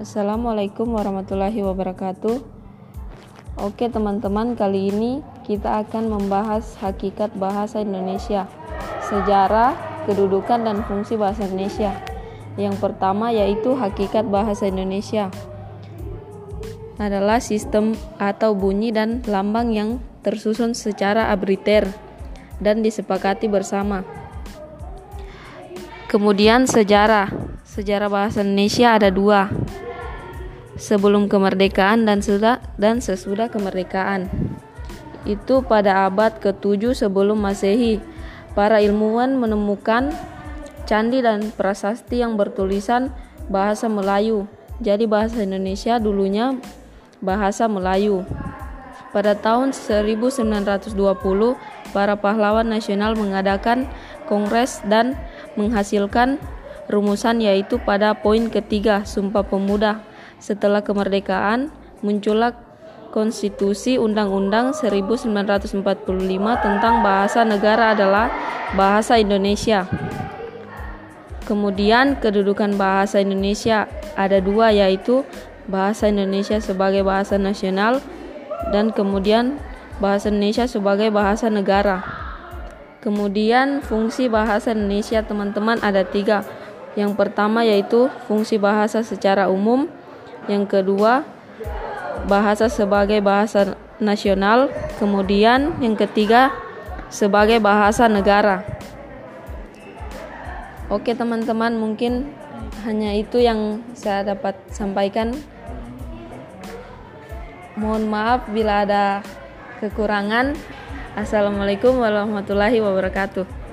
Assalamualaikum warahmatullahi wabarakatuh. Oke, teman-teman, kali ini kita akan membahas hakikat bahasa Indonesia, sejarah, kedudukan, dan fungsi bahasa Indonesia. Yang pertama yaitu hakikat bahasa Indonesia adalah sistem atau bunyi dan lambang yang tersusun secara abriter dan disepakati bersama. Kemudian sejarah. Sejarah bahasa Indonesia ada dua. Sebelum kemerdekaan dan sudah dan sesudah kemerdekaan. Itu pada abad ke-7 sebelum Masehi. Para ilmuwan menemukan candi dan prasasti yang bertulisan bahasa Melayu. Jadi bahasa Indonesia dulunya bahasa Melayu. Pada tahun 1920, para pahlawan nasional mengadakan kongres dan menghasilkan rumusan yaitu pada poin ketiga Sumpah Pemuda. Setelah kemerdekaan, muncullah Konstitusi Undang-Undang 1945 tentang bahasa negara adalah bahasa Indonesia. Kemudian kedudukan bahasa Indonesia ada dua yaitu bahasa Indonesia sebagai bahasa nasional dan kemudian bahasa Indonesia sebagai bahasa negara. Kemudian fungsi bahasa Indonesia teman-teman ada tiga. Yang pertama yaitu fungsi bahasa secara umum. Yang kedua bahasa sebagai bahasa nasional. Kemudian yang ketiga sebagai bahasa negara. Oke teman-teman mungkin hanya itu yang saya dapat sampaikan. Mohon maaf bila ada kekurangan. Assalamualaikum warahmatullahi wabarakatuh.